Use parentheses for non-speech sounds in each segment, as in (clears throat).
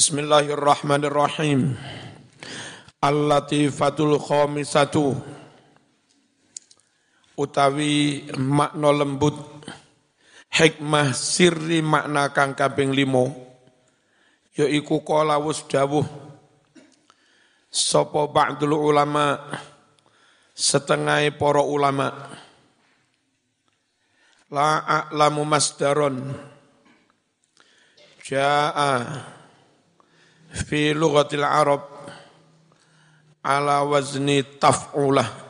Bismillahirrahmanirrahim. Al-latifatul khamisatu. Utawi makna lembut. Hikmah sirri makna kang kaping limo yaiku kala wus dawuh. Sapa ba'dul ulama. Setengah para ulama. La a'lamu masdaron. Jaa fi lughatil Arab ala wazni taf'ulah.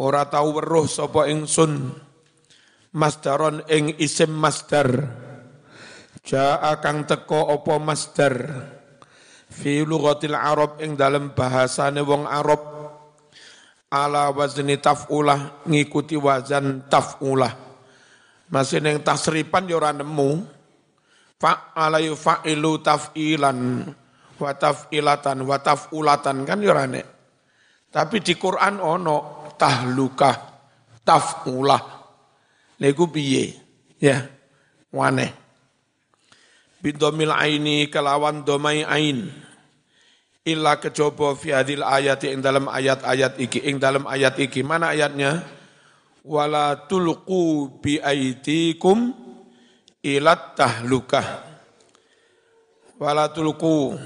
Ora tau weruh sapa ingsun masdaron ing isim masdar. Jaa kang teko apa masdar. Fi lughatil Arab ing dalem bahasane wong Arab. Ala wazni taf'ulah ngikuti wazan taf'ulah. Masih ning tasripan yo ora nemu fa'ala yufa'ilu taf'ilan wa taf'ilatan wa taf'ulatan kan ya rane. Tapi di Quran ono tahlukah, taf'ulah. Niku piye? Ya, wane. Bidomil aini kelawan domai ain. Illa kejobo fi hadil ayat ing dalam ayat-ayat iki ing dalam ayat iki mana ayatnya wala tulqu bi aidikum ilat tahlukah. Walatulku.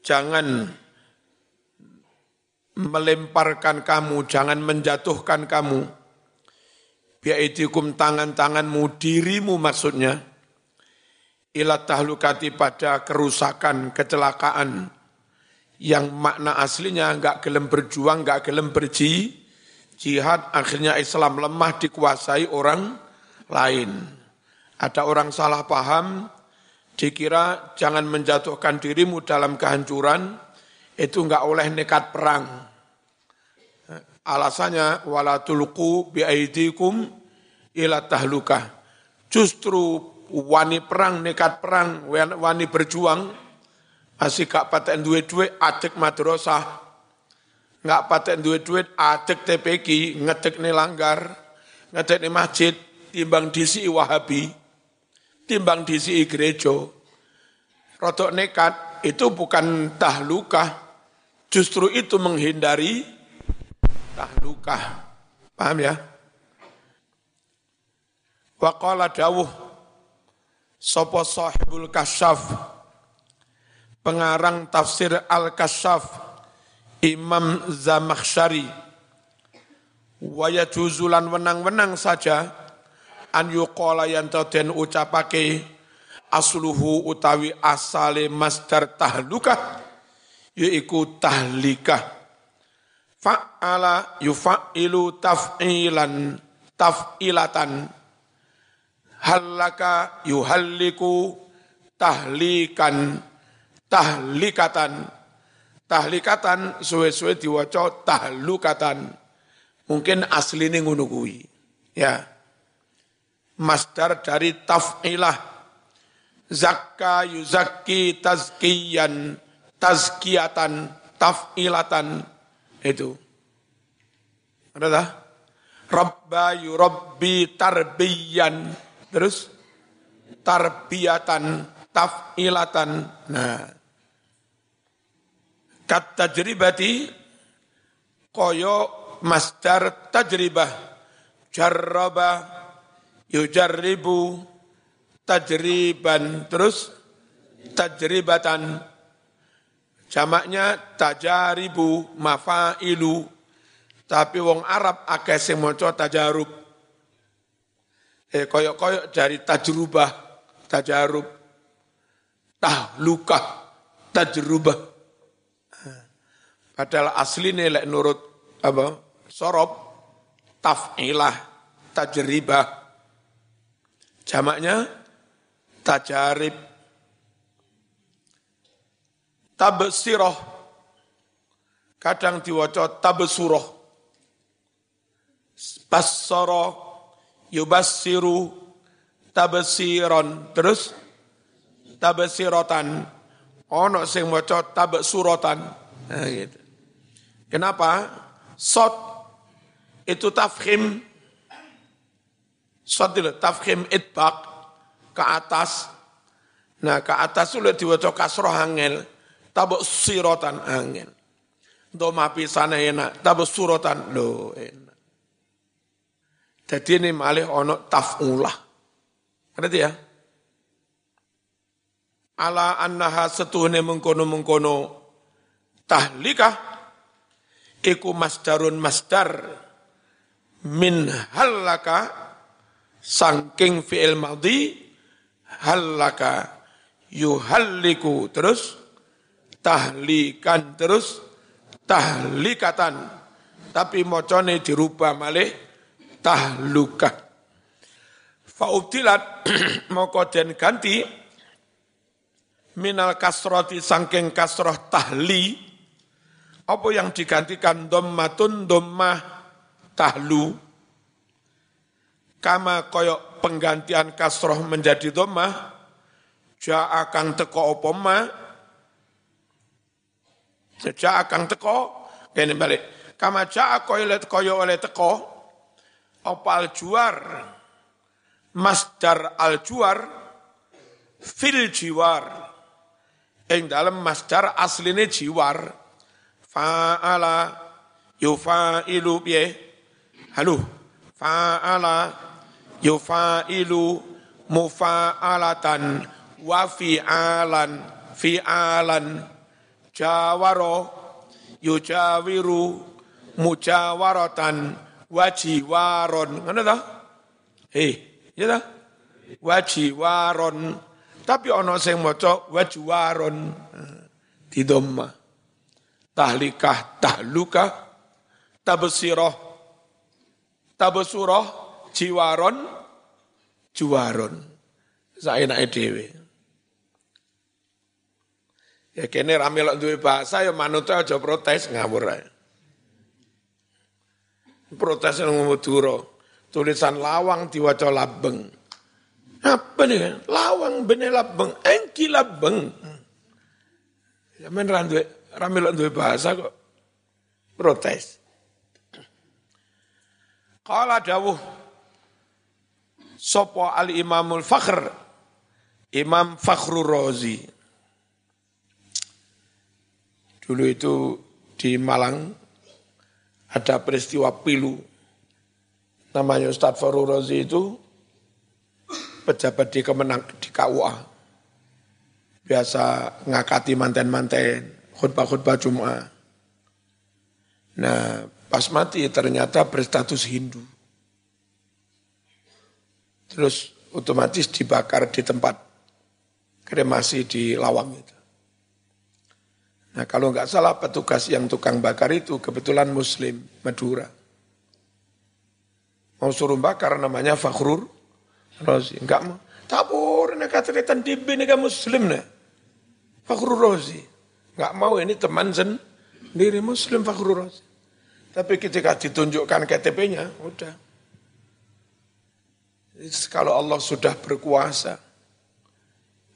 Jangan melemparkan kamu jangan menjatuhkan kamu. Biaitikum tangan-tanganmu dirimu maksudnya. Ilat tahlukati pada kerusakan kecelakaan. Yang makna aslinya enggak gelem berjuang enggak gelem berji jihad akhirnya Islam lemah dikuasai orang lain ada orang salah paham, dikira jangan menjatuhkan dirimu dalam kehancuran, itu enggak oleh nekat perang. Alasannya wala tulqu biaidikum ila tahlukah. Justru wani perang, nekat perang, wani berjuang, masih gak paten duit-duit, acek madrasah, nggak paten duit-duit, acek TPK, ngecek nih langgar, ngecek nih masjid, timbang disi wahabi, timbang disi gereja. Rotok nekat itu bukan tahlukah, justru itu menghindari tahlukah. Paham ya? Waqala dawuh Sopo sahibul kasyaf Pengarang tafsir al-kasyaf Imam Zamakhsyari Waya juzulan wenang-wenang saja an yuqala yang den ucapake asluhu utawi asale masdar tahlukah yaiku tahlikah. Fa'ala yufa'ilu taf'ilan taf'ilatan. Hallaka yuhalliku tahlikan tahlikatan. Tahlikatan suwe-suwe diwaca tahlukatan. Mungkin asline ngono kuwi. Ya masdar dari taf'ilah. Zakka yuzakki tazkiyan, tazkiyatan, taf'ilatan. Itu. Ada tak? Rabba yurabbi tarbiyan. Terus tarbiyatan, taf'ilatan. Nah. Kat tajribati koyo masdar tajribah. Jarraba yujarribu tajriban terus tajribatan. Jamaknya tajaribu mafailu. Tapi wong Arab akeh sing maca tajarub. Eh koyok-koyok dari tajrubah tajarub. Tahlukah tajrubah. Padahal asline lek nurut apa sorob taf'ilah tajribah Jamaknya tajarib. Tabsiroh. Kadang diwaca tabsuroh. Bassara yubassiru tabsiron. Terus tabsirotan. Ono sing maca tabsurotan. Nah, gitu. Kenapa? Sot itu tafkhim Sodil tafkhim itbak ke atas. Nah ke atas sulit diwaca kasroh angel, tabuk sirotan angel. Doma pisana enak, tabuk surotan lo enak. Jadi ini malih ono taf'ulah. Ngerti ya? Ala annaha setuhne mengkono-mengkono tahlikah iku masdarun masdar min halaka sangking fi'il madhi halaka yuhalliku terus tahlikan terus tahlikatan. Tapi mocone dirubah malih tahluka. Faubtilat (clears throat) moko den ganti minal kasroti sangking kasroh tahli apa yang digantikan dommatun dommah tahlu kama koyok penggantian kasroh menjadi dommah ja akan teko opo ma ja akan teko. Kene balik. Kama ja koyo koyo oleh teko opal juar masdar al juar fil jiwar. Ing dalam masdar asline jiwar fa'ala yufa'ilu piye halo fa'ala yufa'ilu mufa'alatan wa fi'alan fi'alan. Jawaro yujawiru mujawaratan wajiwaron ngono ta? Eh ya ta? Wajiwaron tapi ono sing maca wajiwaron di dhamma tahlikah tahluka tabsirah tabsurah jiwaron juwaron saenake dhewe Ya kene rame lek duwe bahasa ya manut aja protes ngawur. Protes nang Madura. Tulisan lawang diwaca labeng. Apa nih? Lawang bene labeng, engki labeng. Ya men ra duwe lek duwe bahasa kok protes. Kala dawuh Sopo al Imamul Fakhr Imam Fakhrur Razi Dulu itu di Malang ada peristiwa pilu. Namanya Ustadz Farul Rozi itu pejabat di Kemenang di KUA. Biasa ngakati manten-manten, khutbah-khutbah Jum'ah. Nah, pas mati ternyata berstatus Hindu. Terus otomatis dibakar di tempat kremasi di Lawang itu. Nah kalau nggak salah petugas yang tukang bakar itu kebetulan Muslim Madura. Mau suruh bakar namanya Fakhrur Rozi. Enggak mau. Tabur ini kata tibi ini Muslim nih. Fakhrur Rozi. Enggak mau ini teman sendiri Muslim Fakhrur Rozi. Tapi ketika ditunjukkan KTP-nya, udah. Kalau Allah sudah berkuasa,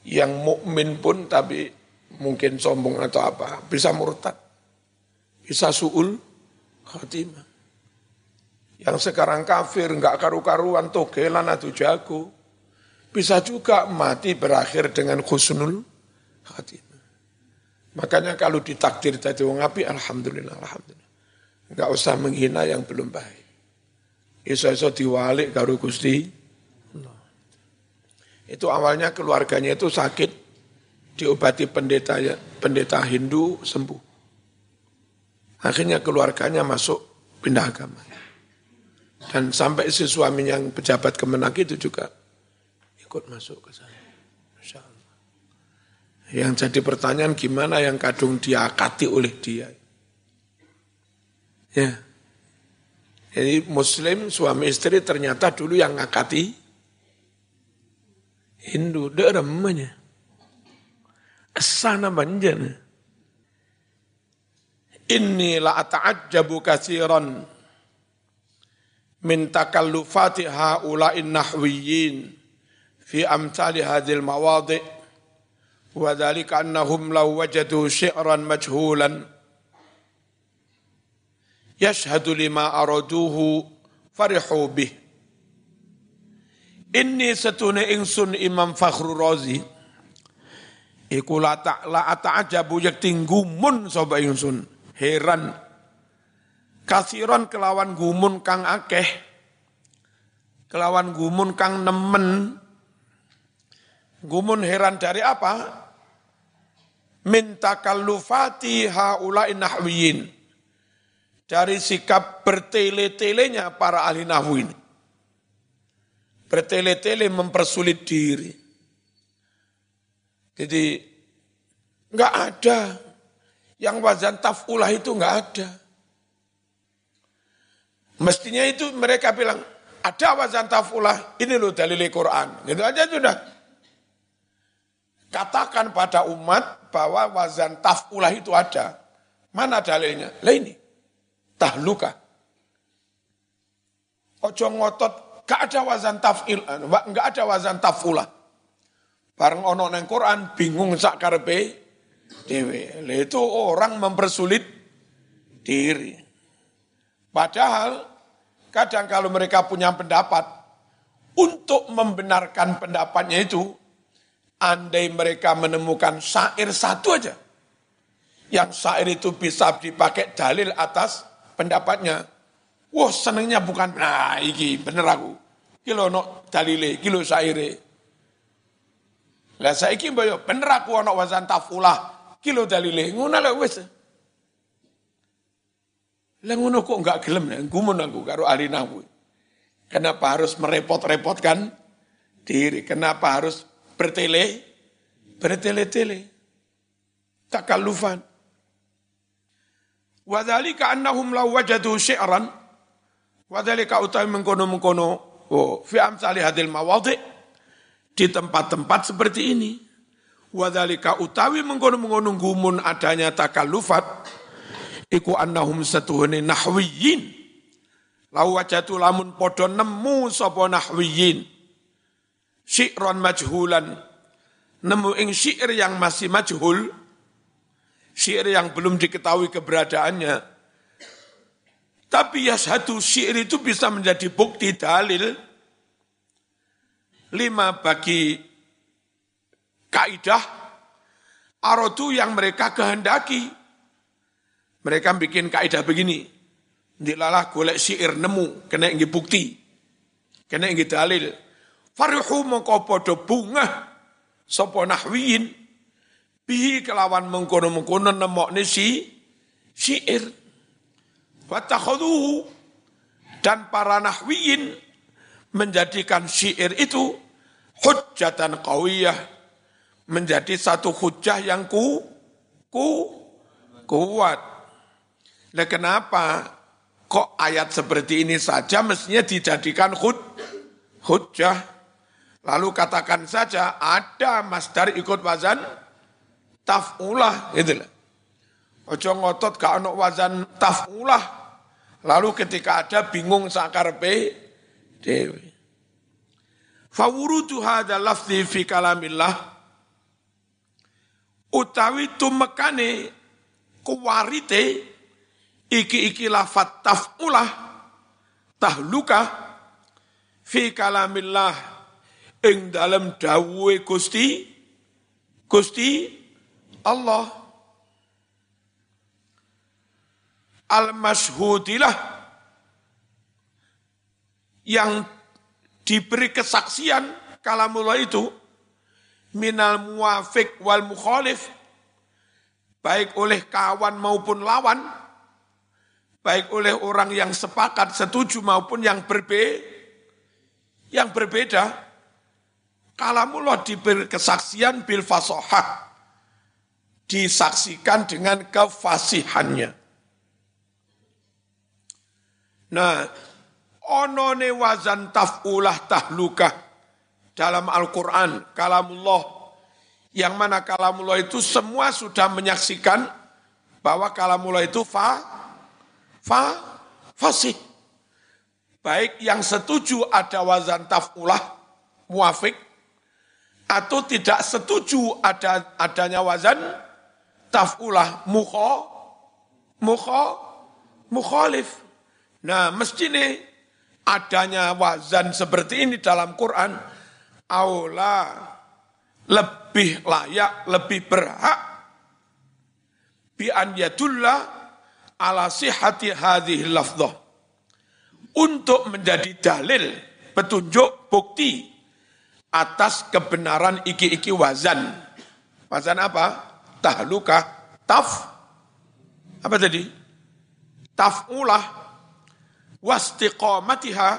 yang mukmin pun tapi mungkin sombong atau apa, bisa murtad, bisa suul khatimah. Yang sekarang kafir, enggak karu-karuan, togelan atau jago, bisa juga mati berakhir dengan khusnul khatimah. Makanya kalau ditakdir jadi wong api, alhamdulillah, alhamdulillah. Enggak usah menghina yang belum baik. Iso-iso diwalik karo Gusti. Itu awalnya keluarganya itu sakit, diobati pendeta pendeta Hindu sembuh. Akhirnya keluarganya masuk pindah agama. Dan sampai si suami yang pejabat kemenak itu juga ikut masuk ke sana. Yang jadi pertanyaan gimana yang kadung diakati oleh dia. Ya. Jadi muslim suami istri ternyata dulu yang ngakati Hindu. Dia namanya sana banjana. Inni la ata'ajjabu katsiran min takallufati haula'in nahwiyyin fi amsali hadhil mawadi' wa dhalika annahum law wajadu syi'ran majhulan yashhadu lima araduhu farihu bih Inni setune ingsun Imam Fakhru Razi Iku la ta'la ata'ajabu yakti gumun soba ingsun. Heran. Kasiron kelawan gumun kang akeh. Kelawan gumun kang nemen. Gumun heran dari apa? Minta kalufati haulai nahwiyin. Dari sikap bertele-telenya para ahli nahwu ini. Bertele-tele mempersulit diri jadi nggak ada yang wazan taf'ulah itu nggak ada. Mestinya itu mereka bilang, ada wazan taf'ulah, ini loh dalil Quran. Gitu aja sudah. Katakan pada umat bahwa wazan taf'ulah itu ada. Mana dalilnya? Lah ini, tahluka. Ojo ngotot, gak ada wazan taf'il, gak ada wazan taf'ulah. Bareng ono neng Quran bingung sak karepe dhewe. Itu orang mempersulit diri. Padahal kadang kalau mereka punya pendapat untuk membenarkan pendapatnya itu andai mereka menemukan syair satu aja yang syair itu bisa dipakai dalil atas pendapatnya. Wah senengnya bukan, nah iki bener aku. Kilo no dalile, kilo syaire. Lah saiki mbaya bener aku ana wazan tafulah. Kilo dalile ngono lho wis. Lah ngono kok enggak gelem gumun aku karo ahli nahwu. Kenapa harus merepot-repotkan diri? Kenapa harus bertele? Bertele-tele. Takallufan. Wadhalika annahum law wajadu syi'ran. Wadhalika utawi mengkono-mengkono. Oh, fi amsali hadil mawadhi' di tempat-tempat seperti ini. Wadhalika utawi mengkono-mengkono gumun adanya takalufat, iku annahum satuhune nahwiyin. Lau wajatu lamun podo nemu sopo nahwiyin. Syi'ron majhulan. Nemu ing syair yang masih majhul. Syair yang belum diketahui keberadaannya. Tapi ya satu syair itu bisa menjadi bukti dalil lima bagi kaidah arodu yang mereka kehendaki. Mereka bikin kaidah begini. Dilalah golek syair nemu, kena ingin bukti. Kena ingin dalil. Farihu mongko podo bunga sopo nahwiin bihi kelawan mengkono-mengkono nemokne si syair. Watakhuduhu dan para nahwiin menjadikan syair itu hujjatan qawiyah menjadi satu hujah yang ku ku kuat. Nah kenapa kok ayat seperti ini saja mestinya dijadikan hud, hujah? Lalu katakan saja ada masdar ikut wazan taf'ulah gitu lah. Ojo ngotot gak ono wazan taf'ulah. Lalu ketika ada bingung sakar pe dewi. Fawurudu hadha lafzi fi kalamillah utawi tumekane kuwarite iki-iki lafat taf'ulah tahluka fi kalamillah ing dalam dawuhe Gusti Gusti Allah al-masyhudilah yang diberi kesaksian kalamullah itu minal muafik wal mukhalif baik oleh kawan maupun lawan baik oleh orang yang sepakat setuju maupun yang berbe yang berbeda kalamullah diberi kesaksian bil fasohah disaksikan dengan kefasihannya nah onone wazan taf'ulah tahlukah dalam Al-Quran, kalamullah, yang mana kalamullah itu semua sudah menyaksikan bahwa kalamullah itu fa, fa, fasih. Baik yang setuju ada wazan taf'ulah, muafik, atau tidak setuju ada adanya wazan taf'ulah, mukho, mukho, mukhalif. Nah, mesti nih adanya wazan seperti ini dalam Quran, aula lebih layak, lebih berhak bi an yadullah ala sihhati hadhihi lafdhah untuk menjadi dalil petunjuk bukti atas kebenaran iki-iki wazan. Wazan apa? Tahluka, taf. Apa tadi? Taf'ulah, wastiqamatiha,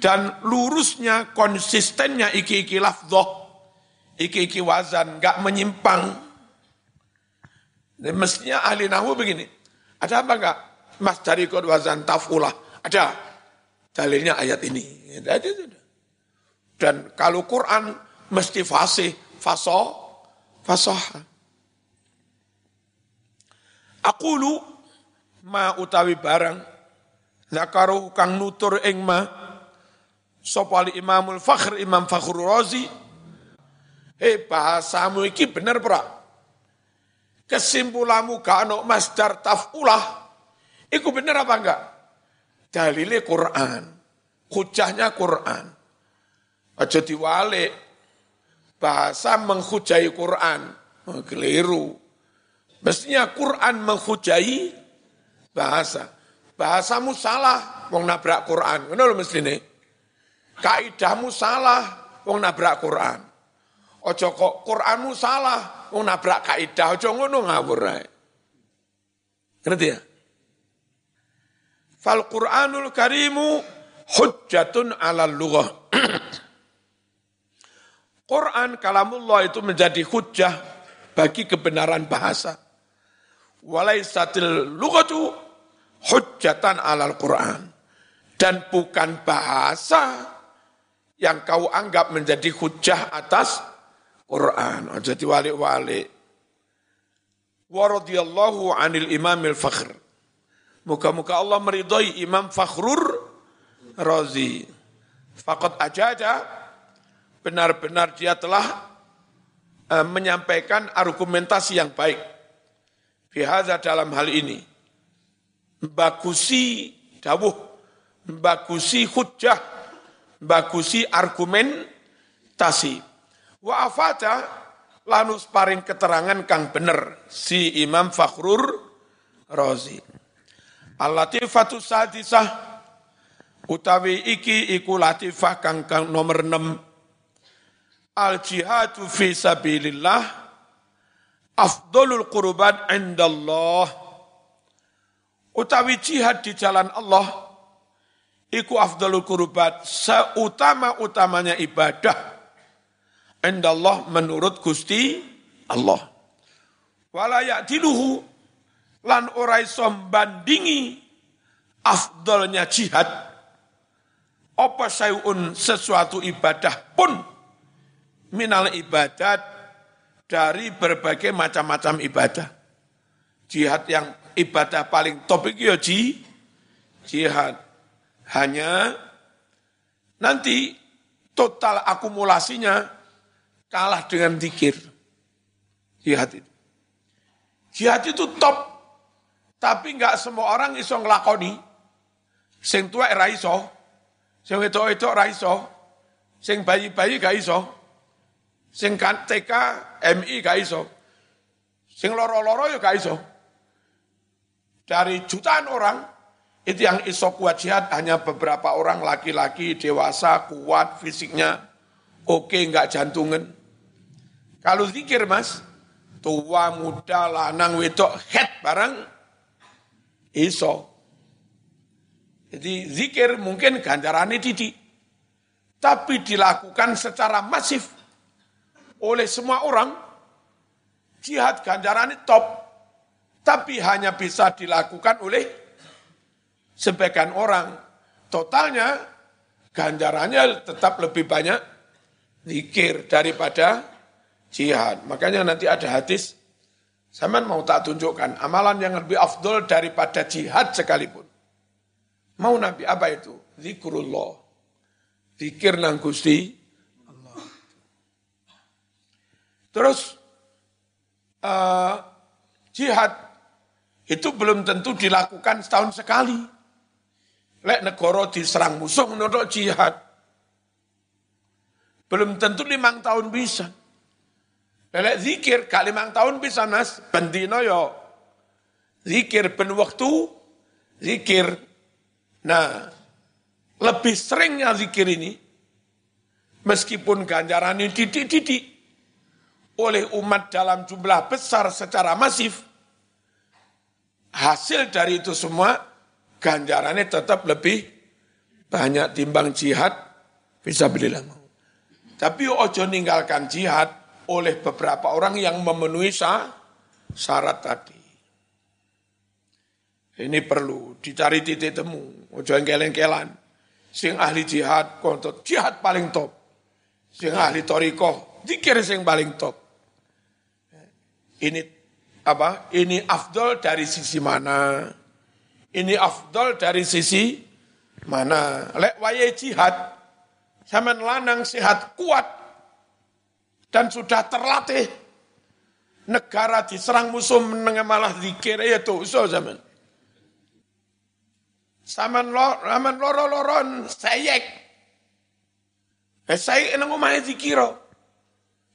dan lurusnya, konsistennya iki-iki lafdhah iki-iki wazan, nggak menyimpang. Mestinya ahli nahu begini, ada apa enggak? Mas cari kod wazan tafulah, ada. Dalilnya ayat ini. Dan kalau Quran mesti fasih, fasoh, fasoh. Aku lu ma utawi barang zakaru kang nutur ing ma sopali imamul fakhr imam fakhrul razi Eh bahasamu iki bener pra. Kesimpulanmu gak ono masdar taf'ulah. Iku bener apa enggak? Dalilnya Quran. Hujahnya Quran. Aja diwalik. Bahasa menghujai Quran. Oh, keliru. Mestinya Quran menghujai bahasa. Bahasamu salah, wong nabrak Quran. Ngono lho mestine. Kaidahmu salah, wong nabrak Quran. Ojo kok Quranmu salah, mau nabrak kaidah, ojo ngono ngawur ae. Ngerti ya? Fal Quranul Karimu hujjatun ala lughah. (clears throat) Quran kalamullah itu menjadi hujjah bagi kebenaran bahasa. Walaisatil lughatu hujjatan alal Quran. Dan bukan bahasa yang kau anggap menjadi hujjah atas Quran, aja diwalik-walik. Wa radhiyallahu anil imamil fakhr. Muka-muka Allah meridhai Imam Fakhrur Razi. Fakat aja benar-benar dia telah uh, menyampaikan argumentasi yang baik. Bihada dalam hal ini. Bagusi dawuh, bagusi hujjah, bagusi argumentasi. Wa afata lanus paring keterangan kang bener si Imam Fakhrur Razi. Al-latifatu sadisah utawi iki iku latifah kang, kang nomor 6 al jihadu fi sabilillah afdolul qurban indallah utawi jihad di jalan Allah iku afdolul qurban seutama-utamanya ibadah Allah menurut Gusti Allah. Walayak diluhu lan ora iso bandingi afdolnya jihad apa sayun sesuatu ibadah pun minal ibadat dari berbagai macam-macam ibadah. Jihad yang ibadah paling top itu ya jihad. Hanya nanti total akumulasinya kalah dengan zikir. Jihad itu. Jihad itu top, tapi enggak semua orang iso ngelakoni. Sing tua era iso, sing itu era iso, sing bayi-bayi gak iso, sing kan TK, MI gak iso, sing loro-loro ya gak iso. Dari jutaan orang, itu yang iso kuat jihad hanya beberapa orang laki-laki dewasa, kuat fisiknya, oke nggak jantungan. Kalau zikir mas, tua, muda, lanang, wedok, head barang, iso. Jadi zikir mungkin ganjarannya titik. Tapi dilakukan secara masif oleh semua orang, jihad ganjarannya top. Tapi hanya bisa dilakukan oleh sebagian orang. Totalnya ganjarannya tetap lebih banyak zikir daripada jihad. Makanya nanti ada hadis, saya mau tak tunjukkan, amalan yang lebih afdol daripada jihad sekalipun. Mau Nabi apa itu? Zikrullah. Zikir nang Gusti Allah. Terus uh, jihad itu belum tentu dilakukan setahun sekali. Lek negara diserang musuh menurut jihad. Belum tentu limang tahun bisa. Lelek zikir kali limang tahun bisa nas bendino yo zikir ben waktu zikir. Nah, lebih seringnya zikir ini meskipun ganjaran ini didik-didik oleh umat dalam jumlah besar secara masif, hasil dari itu semua ganjarannya tetap lebih banyak timbang jihad bisa belilah. Tapi ojo ninggalkan jihad oleh beberapa orang yang memenuhi syarat tadi. Ini perlu dicari titik temu, ojo engkel-engkelan. Sing ahli jihad, kontot, jihad paling top. Sing ahli toriko, dikir sing paling top. Ini apa? Ini afdol dari sisi mana? Ini afdol dari sisi mana? Lek waye jihad, zaman lanang sehat kuat dan sudah terlatih. Negara diserang musuh menengah malah dikira ya tuh so zaman. Saman lo, zaman loro-loron sayek. Eh sayek nang omahe dikira.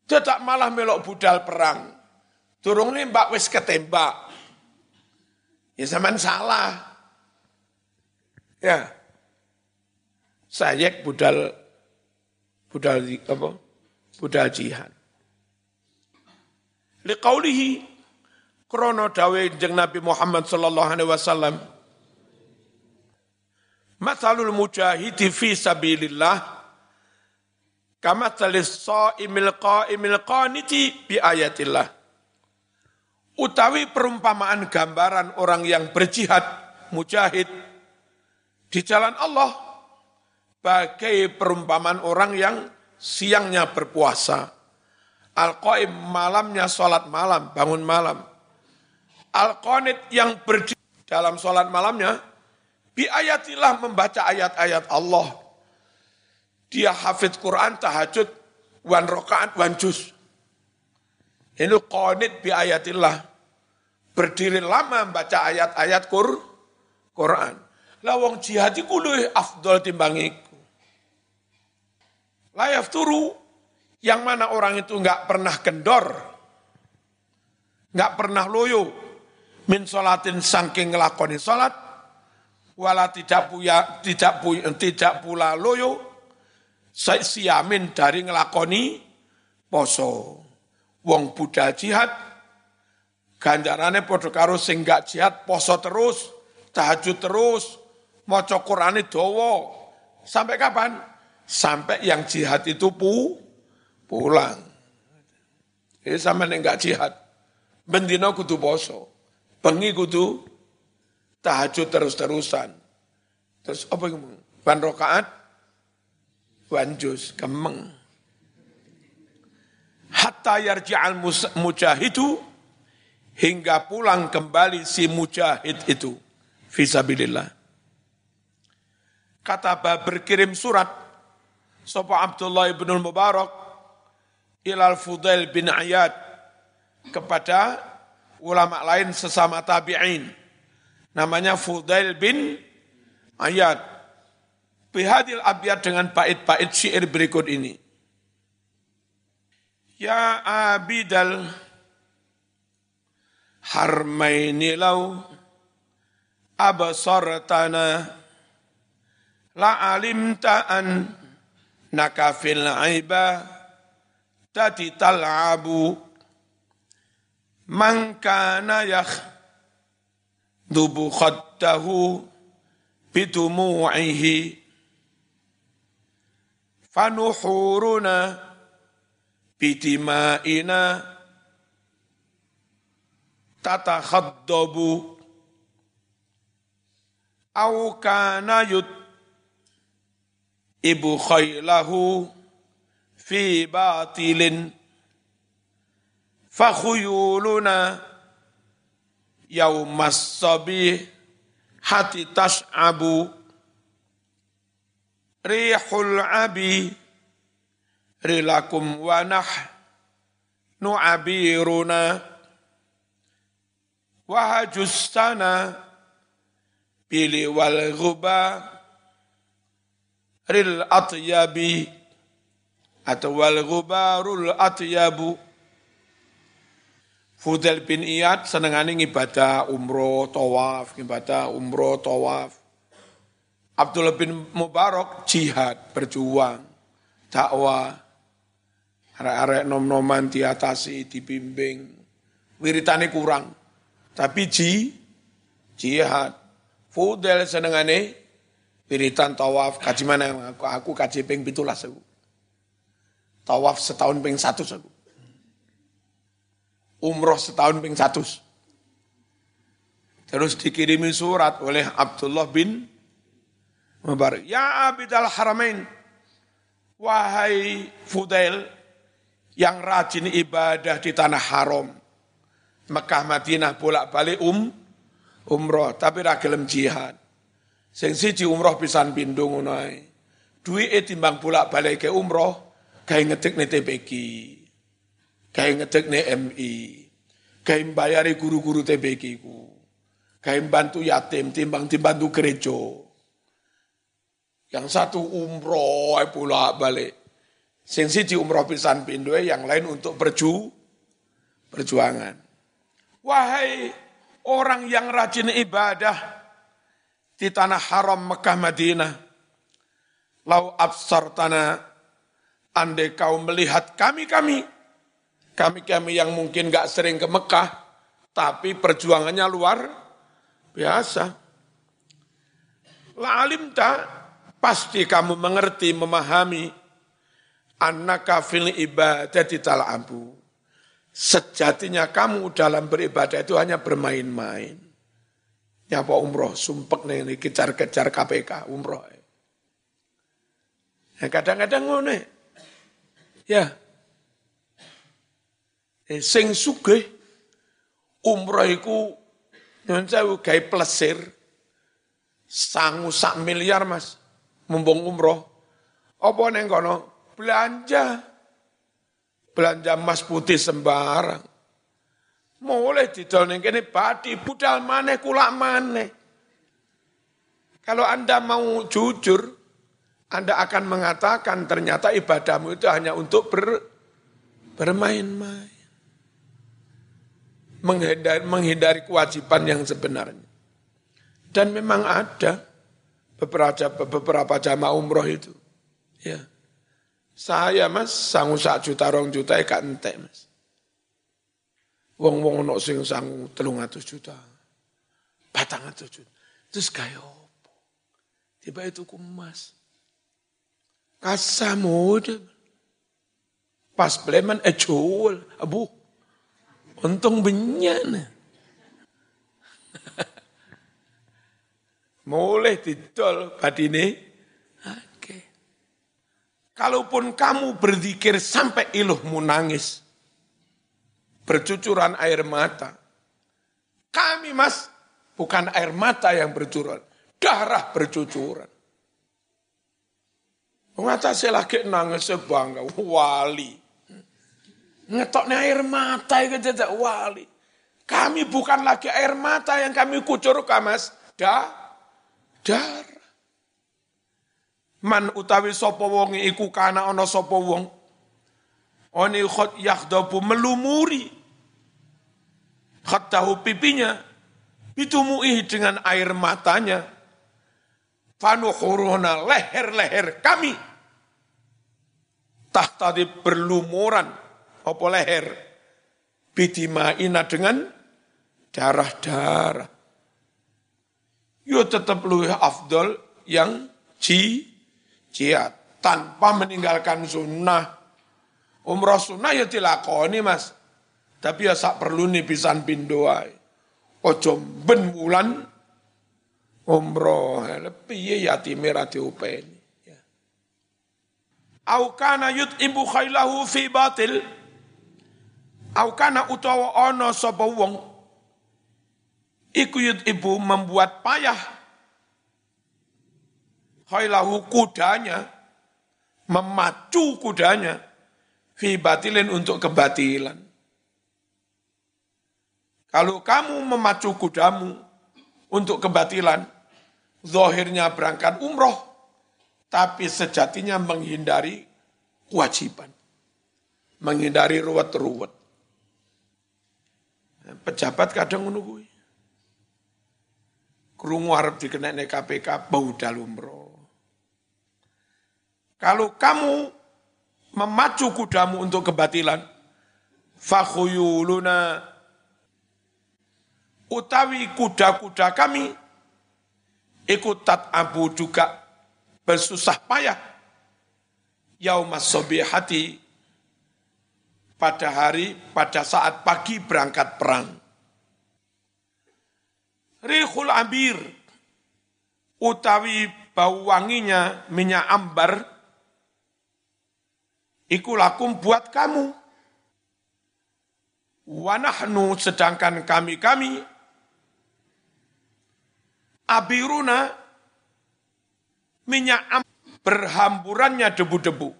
Tidak malah melok budal perang. Turung nembak wis ketembak. Ya zaman salah. Ya. Sayek budal budal apa? Budal jihad. Liqaulihi krono dawe jeng Nabi Muhammad sallallahu alaihi wasallam Mathalul mujahidi fi sabilillah kama talis sa'imil qa'imil qaniti bi ayatillah utawi perumpamaan gambaran orang yang berjihad, mujahid di jalan Allah bagai perumpamaan orang yang siangnya berpuasa. Al-Qaim malamnya sholat malam, bangun malam. Al-Qanit yang berdiri dalam sholat malamnya, bi ayatilah membaca ayat-ayat Allah. Dia hafid Quran, tahajud, wan rokaat, wan juz. Ini qanit bi ayatillah berdiri lama baca ayat-ayat Qur, Quran. Lawang jihad iku luwih afdol timbang iku. Layaf turu yang mana orang itu nggak pernah kendor, nggak pernah loyo, min solatin sangking ngelakoni solat, wala tidak punya tidak punya, tidak pula loyo, siamin dari ngelakoni poso. Wong budal jihad Ganjarane padha karo sing gak jihad poso terus, tahajud terus, maca Qur'ane dawa. Sampai kapan? Sampai yang jihad itu pu pulang. Ini sama yang gak jihad. Bendina kudu poso. Bengi kudu tahajud terus-terusan. Terus apa yang Ban rokaat, wanjus, kemeng. Hatta yarji'al mujahidu hingga pulang kembali si mujahid itu fisabilillah. Kata berkirim surat sapa Abdullah ibn Mubarak ilal Fudail bin Ayad kepada ulama lain sesama tabi'in. Namanya Fudail bin Ayad. Bihadil abiyat dengan bait-bait syair berikut ini. Ya abidal harmaini lau abasartana la alimta an nakafil aiba tati tal'abu man kana yakh dubu khattahu bidumu'ihi fanuhuruna bidima'ina tatakhaddabu au kana yut ibu khailahu fi batilin fakhuyuluna yaumas sabi hati tas'abu rihul abi rilakum wa nu'abiruna wahajus sana pilih wal ghuba ril atyabi atau wal ghubarul atyabu Fudel bin Iyad senengane ibadah umroh, tawaf, ibadah umroh, tawaf. Abdullah bin Mubarak jihad, berjuang, dakwah. Arek-arek nom-noman diatasi, dibimbing. Wiritane kurang. Tapi ji, jihad. Fudel senengane wiritan tawaf, kaji mana aku, aku kaji ping pitulas aku. Tawaf setahun ping satu aku umroh setahun ping satu. Terus dikirimi surat oleh Abdullah bin Mubarak. Ya Abidal Haramain, wahai Fudail yang rajin ibadah di tanah haram. Mekah Madinah bolak-balik um umroh tapi ra gelem jihad. Sing siji umroh pisan pindho ngono ae. Duwike timbang bolak-balik ke umroh gawe ngetik TPG kayak nih MI, kayak bayari guru-guru TBK ku, kayak bantu yatim, timbang dibantu gereja. Yang satu umroh pula balik. Sing di umroh pisan pindo yang lain untuk berju perjuangan. Wahai orang yang rajin ibadah di tanah haram Mekah Madinah. Lau absar tanah andai kau melihat kami-kami kami-kami yang mungkin gak sering ke Mekah, tapi perjuangannya luar biasa. La alim tak, pasti kamu mengerti, memahami, annaka fil ibadati tal'abu. Sejatinya kamu dalam beribadah itu hanya bermain-main. Ya apa umroh, sumpek nih, kejar-kejar KPK, umroh. Ya kadang-kadang ngono. Ya, Eh, sing sugih umroh iku nyuwun sewu gawe plesir sangu sak miliar Mas mumpung umroh. Apa neng kono? Belanja. Belanja emas putih sembarang. Mulai didol ning kene padi budal maneh kulak maneh. Kalau Anda mau jujur, Anda akan mengatakan ternyata ibadahmu itu hanya untuk ber, bermain-main menghindari, menghindari kewajiban yang sebenarnya. Dan memang ada beberapa beberapa jamaah umroh itu. Ya. Saya mas sangu sak juta rong juta ya entek mas. Wong wong ono sing sangu telung atus juta, batang atus juta. Terus kaya? Tiba itu kumas. Kasamu Pas bleman eh jual, abu. Untung benyan. (laughs) Mulai didol badine. Kalaupun kamu berzikir sampai iluhmu nangis. Bercucuran air mata. Kami mas, bukan air mata yang bercucuran. Darah bercucuran. saya lagi nangis sebangga, wali Ngetoknya air mata itu tidak wali. Kami bukan lagi air mata yang kami kucurkan mas. Da, dar. Man utawi sopo wong iku kana ono sopo wong. Oni khot yakhdabu melumuri. tahu pipinya. Bitumuih dengan air matanya. Fanuhuruna leher-leher kami. Tahtadi berlumuran apa leher ina dengan darah-darah. Yo tetap lu afdol yang ji jihad tanpa meninggalkan sunnah. Umroh sunnah ya dilakoni mas. Tapi ya sak perlu nih pisan pindoai. Ojo ben wulan umroh. Lebih ya yatimir ati upeni. Ya. Au kana ibu khailahu fi batil Au kana utawa ana sapa wong iku ibu membuat payah khailahu kudanya memacu kudanya fi batilin untuk kebatilan. Kalau kamu memacu kudamu untuk kebatilan, zahirnya berangkat umroh, tapi sejatinya menghindari kewajiban. Menghindari ruwet-ruwet. Pejabat kadang menunggu. Krungu arep dikenai KPK bau dalumro. Kalau kamu memacu kudamu untuk kebatilan, fakhuyuluna utawi kuda-kuda kami ikutat abu juga bersusah payah yaumas sobihati pada hari pada saat pagi berangkat perang. Rihul ambir utawi bau wanginya minyak ambar iku lakum buat kamu. Wanahnu sedangkan kami-kami abiruna minyak am berhamburannya debu-debu.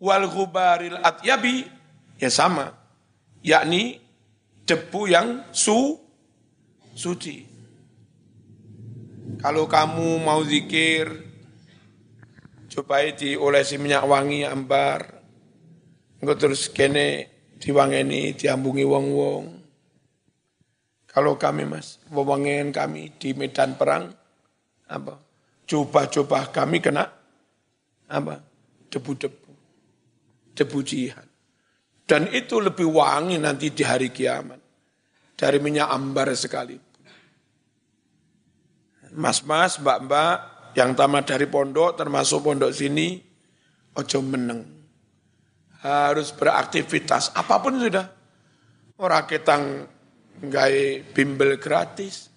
Wal ghubaril atyabi ya sama, yakni debu yang su suci. Kalau kamu mau zikir, coba diolesi minyak wangi ambar, enggak terus kene diwangeni diambungi wong-wong. Kalau kami mas, wewangen kami di medan perang, apa? Coba-coba kami kena apa? Debu-debu, debu jihad. Dan itu lebih wangi nanti di hari kiamat dari minyak ambar sekali. Mas-mas, mbak-mbak yang tamat dari pondok termasuk pondok sini, ojo meneng. Harus beraktivitas apa pun sudah. Orang ketang gaya bimbel gratis.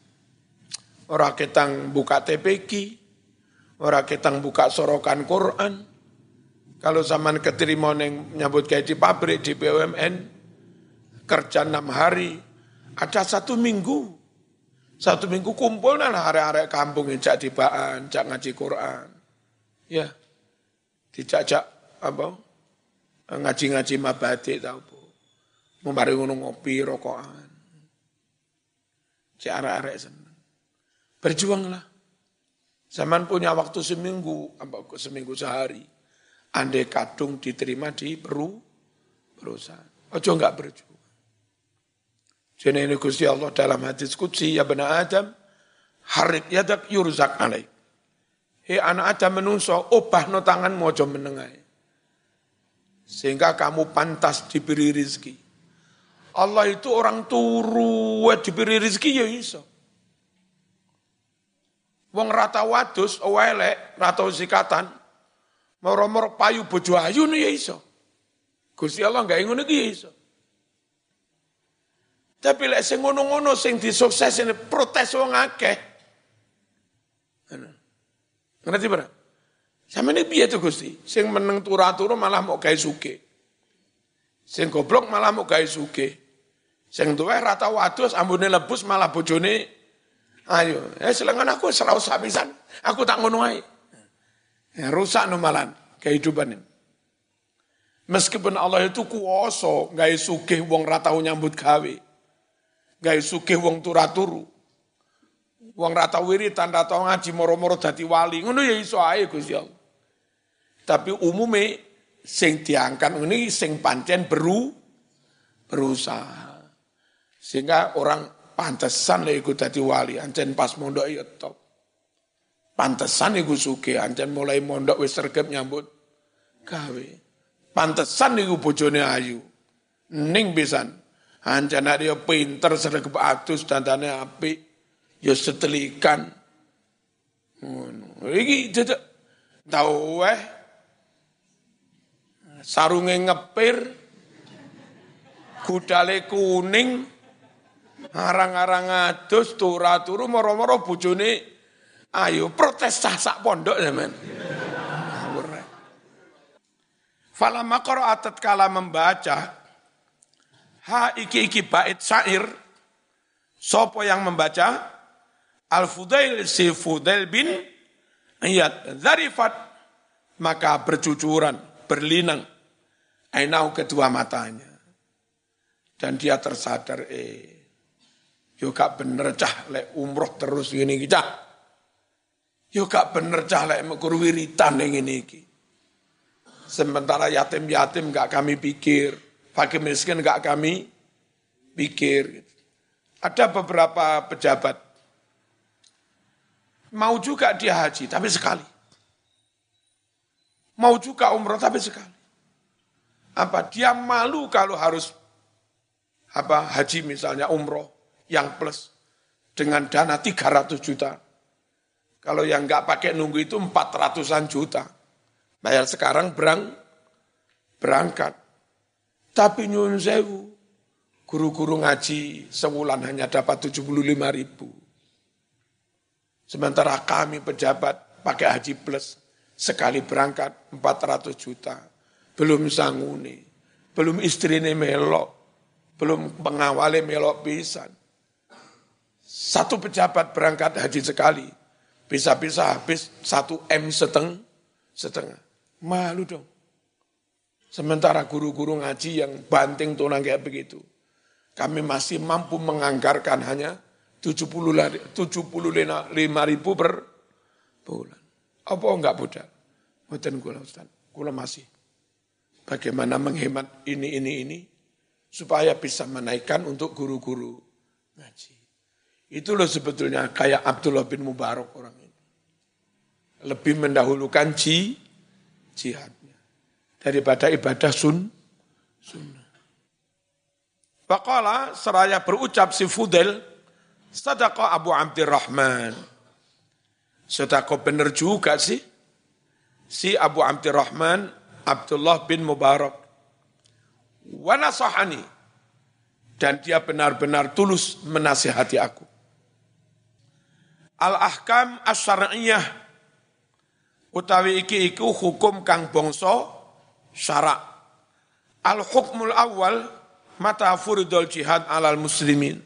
Orang ketang buka TPQ Orang ketang buka sorokan Quran. Kalau zaman keterima neng nyambut kayak di pabrik, di BUMN, kerja enam hari, ada satu minggu. Satu minggu kumpul nah hari-hari kampung cak tibaan, cak ngaji Quran. Ya, dijajak apa? Ngaji-ngaji mabadi tau bu. Membari ngopi rokokan. Cak arek-arek seneng. Berjuanglah. Zaman punya waktu seminggu, apa seminggu sehari. Andai kadung diterima di peru, perusahaan. Ojo enggak berjuang. Jadi ini Gusti Allah dalam hadis kudsi, ya benar Adam, harik yadak yurzak alaik. Hei anak Adam menungso, obah no tangan mojo menengai. Sehingga kamu pantas diberi rizki. Allah itu orang turu, diberi rizki ya iso. Wong rata wadus, elek, rata zikatan, moro-moro payu bojo ayu ya iso. Gusti Allah enggak ngono iki ya iso. Tapi lek sing ngono-ngono sing disukses ini protes wong akeh. Ngerti ora? Sama ini piye tuh Gusti? Sing meneng turu-turu malah mau gawe suge. Sing goblok malah mau gawe suge. Sing tuweh rata wadus ambune lebus malah bojone Ayo, eh selengan aku serau sabisan. Aku tak ngono ae. Ya, rusak numalan kehidupan ini. Meskipun Allah itu kuoso, gak sugih wong ratau nyambut gawe. Gak sugih wong turaturu. Wong ratau wiritan, ratau ngaji moro-moro dadi wali. Ngono ya iso ae Gusti. Tapi umume sing diangkat ini sing pancen beru berusaha. Sehingga orang Pantesan lek iku dadi wali, ancen pas mondok ya top. Pantesan iku suge, ancen mulai mondok wis sergep nyambut gawe. Pantesan iku bojone ayu. Ning pisan. Ancen dia pinter sergep atus dandane apik. Ya setelikan. Iki dadak tau weh sarunge ngepir. Gudale kuning. Arang-arang adus turu-turu moro-moro bojone. Ayo protes sah sak pondok zaman. Fala makoro atat kala membaca ha iki iki bait syair. Sopo yang membaca? Al Fudail si Fudail bin Iyad. Zarifat. Maka bercucuran berlinang. Ainau kedua matanya. Dan dia tersadar eh Yo gak bener cah lek umroh terus gini kita. Yo gak bener cah lek mekur wiritan ini iki. Sementara yatim-yatim gak kami pikir, fakir miskin gak kami pikir. Ada beberapa pejabat mau juga dia haji, tapi sekali. Mau juga umroh, tapi sekali. Apa dia malu kalau harus apa haji misalnya umroh yang plus dengan dana 300 juta. Kalau yang nggak pakai nunggu itu 400-an juta. Bayar sekarang berang, berangkat. Tapi nyun sewu, guru-guru ngaji sebulan hanya dapat 75 ribu. Sementara kami pejabat pakai haji plus sekali berangkat 400 juta. Belum sanguni, belum istrinya melok, belum pengawalnya melok pisan. Satu pejabat berangkat haji sekali, bisa-bisa habis satu M setengah, setengah. Malu dong. Sementara guru-guru ngaji yang banting tunang kayak begitu. Kami masih mampu menganggarkan hanya 70 lima ribu per bulan. Apa enggak budak? Mboten kula Ustaz. Kula masih bagaimana menghemat ini ini ini supaya bisa menaikkan untuk guru-guru ngaji. Itu loh sebetulnya kayak Abdullah bin Mubarak orang ini. Lebih mendahulukan ji, jihadnya daripada ibadah sun, sunnah. Faqala seraya berucap si Fudel, Sadaqah Abu Abdurrahman. Sedekah benar juga sih. Si Abu Abdurrahman Abdullah bin Mubarak. Wa nasahani. Dan dia benar-benar tulus menasihati aku. Al-ahkam as-syar'iyah utawi iki iku hukum kang bangsa syarak. Al-hukmul awal mata furidul jihad alal muslimin.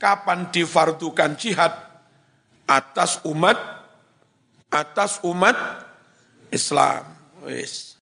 Kapan difardukan jihad atas umat atas umat Islam. Wis.